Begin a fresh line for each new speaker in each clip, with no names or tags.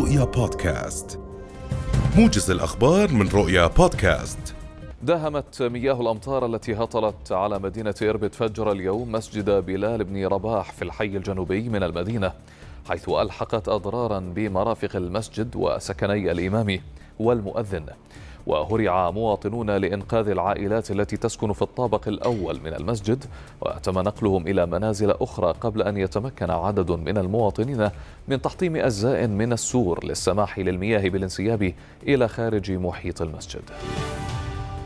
رؤيا بودكاست. موجز الأخبار من رؤيا بودكاست.
داهمت مياه الأمطار التي هطلت على مدينة إربد فجر اليوم مسجد بلال بن رباح في الحي الجنوبي من المدينة حيث ألحقت أضرارا بمرافق المسجد وسكني الإمام والمؤذن. وهرع مواطنون لإنقاذ العائلات التي تسكن في الطابق الأول من المسجد وتم نقلهم إلى منازل أخرى قبل أن يتمكن عدد من المواطنين من تحطيم أجزاء من السور للسماح للمياه بالانسياب إلى خارج محيط المسجد.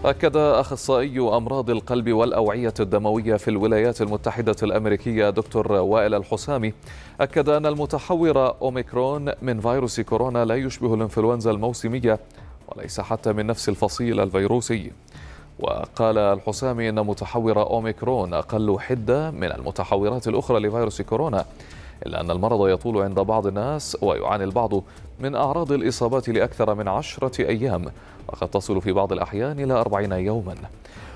أكد أخصائي أمراض القلب والأوعية الدموية في الولايات المتحدة الأمريكية دكتور وائل الحسامي أكد أن المتحور أوميكرون من فيروس كورونا لا يشبه الإنفلونزا الموسمية وليس حتى من نفس الفصيل الفيروسي. وقال الحسامي إن متحور أوميكرون أقل حدة من المتحورات الأخرى لفيروس كورونا إلا أن المرض يطول عند بعض الناس ويعاني البعض من أعراض الإصابات لأكثر من عشرة أيام وقد تصل في بعض الأحيان إلى أربعين يوما.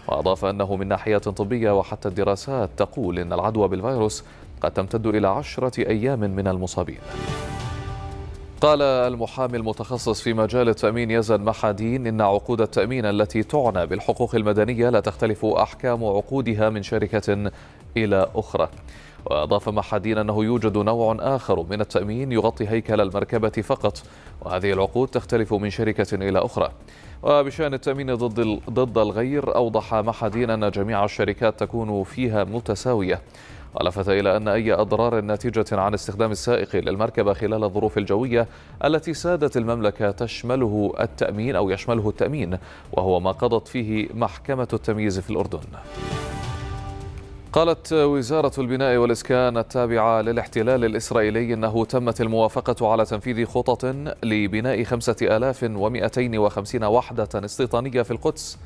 وأضاف أنه من ناحيه طبية وحتى الدراسات تقول إن العدوى بالفيروس قد تمتد إلى عشرة أيام من المصابين. قال المحامي المتخصص في مجال التأمين يزن محادين إن عقود التأمين التي تعنى بالحقوق المدنية لا تختلف أحكام عقودها من شركة إلى أخرى. وأضاف محادين أنه يوجد نوع آخر من التأمين يغطي هيكل المركبة فقط وهذه العقود تختلف من شركة إلى أخرى. وبشأن التأمين ضد ضد الغير أوضح محادين أن جميع الشركات تكون فيها متساوية. ولفت إلى أن أي أضرار ناتجة عن استخدام السائق للمركبة خلال الظروف الجوية التي سادت المملكة تشمله التأمين أو يشمله التأمين وهو ما قضت فيه محكمة التمييز في الأردن. قالت وزارة البناء والإسكان التابعة للاحتلال الإسرائيلي أنه تمت الموافقة على تنفيذ خطط لبناء 5250 وحدة استيطانية في القدس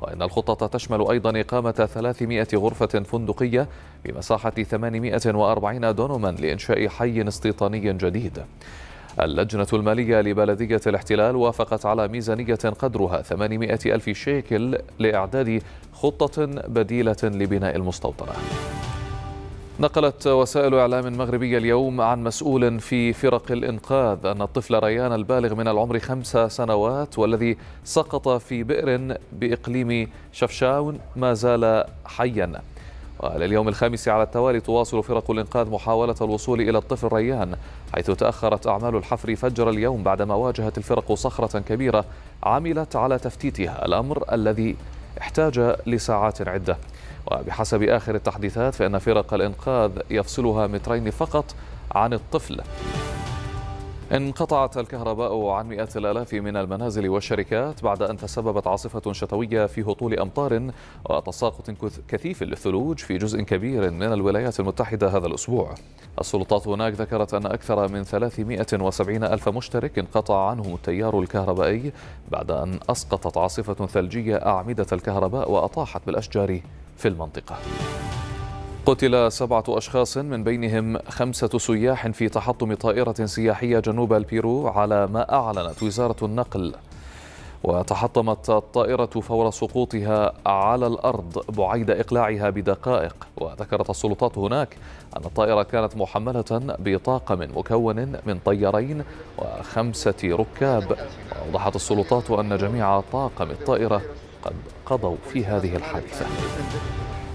وإن الخطة تشمل أيضا إقامة 300 غرفة فندقية بمساحة 840 دونما لإنشاء حي استيطاني جديد. اللجنة المالية لبلدية الاحتلال وافقت على ميزانية قدرها 800 ألف شيكل لإعداد خطة بديلة لبناء المستوطنة. نقلت وسائل إعلام مغربية اليوم عن مسؤول في فرق الإنقاذ أن الطفل ريان البالغ من العمر خمس سنوات والذي سقط في بئر بإقليم شفشاون ما زال حيا. ولليوم الخامس على التوالي تواصل فرق الإنقاذ محاولة الوصول إلى الطفل ريان حيث تأخرت أعمال الحفر فجر اليوم بعدما واجهت الفرق صخرة كبيرة عملت على تفتيتها الأمر الذي احتاج لساعات عدة. وبحسب آخر التحديثات فإن فرق الإنقاذ يفصلها مترين فقط عن الطفل. انقطعت الكهرباء عن مئات الآلاف من المنازل والشركات بعد أن تسببت عاصفة شتوية في هطول أمطار وتساقط كثيف للثلوج في جزء كبير من الولايات المتحدة هذا الأسبوع. السلطات هناك ذكرت أن أكثر من 370 ألف مشترك انقطع عنهم التيار الكهربائي بعد أن أسقطت عاصفة ثلجية أعمدة الكهرباء وأطاحت بالأشجار. في المنطقة. قتل سبعة أشخاص من بينهم خمسة سياح في تحطم طائرة سياحية جنوب البيرو على ما أعلنت وزارة النقل. وتحطمت الطائرة فور سقوطها على الأرض بعيد إقلاعها بدقائق. وذكرت السلطات هناك أن الطائرة كانت محملة بطاقم مكون من طيارين وخمسة ركاب. وأوضحت السلطات أن جميع طاقم الطائرة قد قضوا في هذه الحادثة.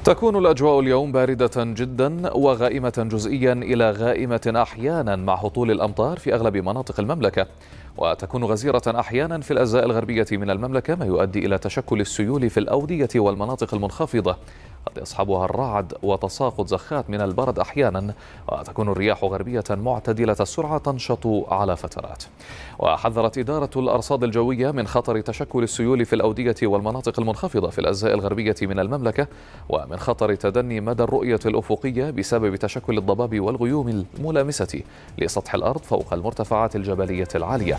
تكون الأجواء اليوم باردة جدا وغائمة جزئيا إلى غائمة أحيانا مع هطول الأمطار في أغلب مناطق المملكة. وتكون غزيرة أحيانا في الأجزاء الغربية من المملكة ما يؤدي إلى تشكل السيول في الأودية والمناطق المنخفضة. قد يصحبها الرعد وتساقط زخات من البرد أحيانا وتكون الرياح غربية معتدلة السرعة تنشط على فترات. وحذرت إدارة الأرصاد الجوية من خطر تشكل السيول في الأودية والمناطق المنخفضة في الأجزاء الغربية من المملكة ومن خطر تدني مدى الرؤية الأفقية بسبب تشكل الضباب والغيوم الملامسة لسطح الأرض فوق المرتفعات الجبلية العالية.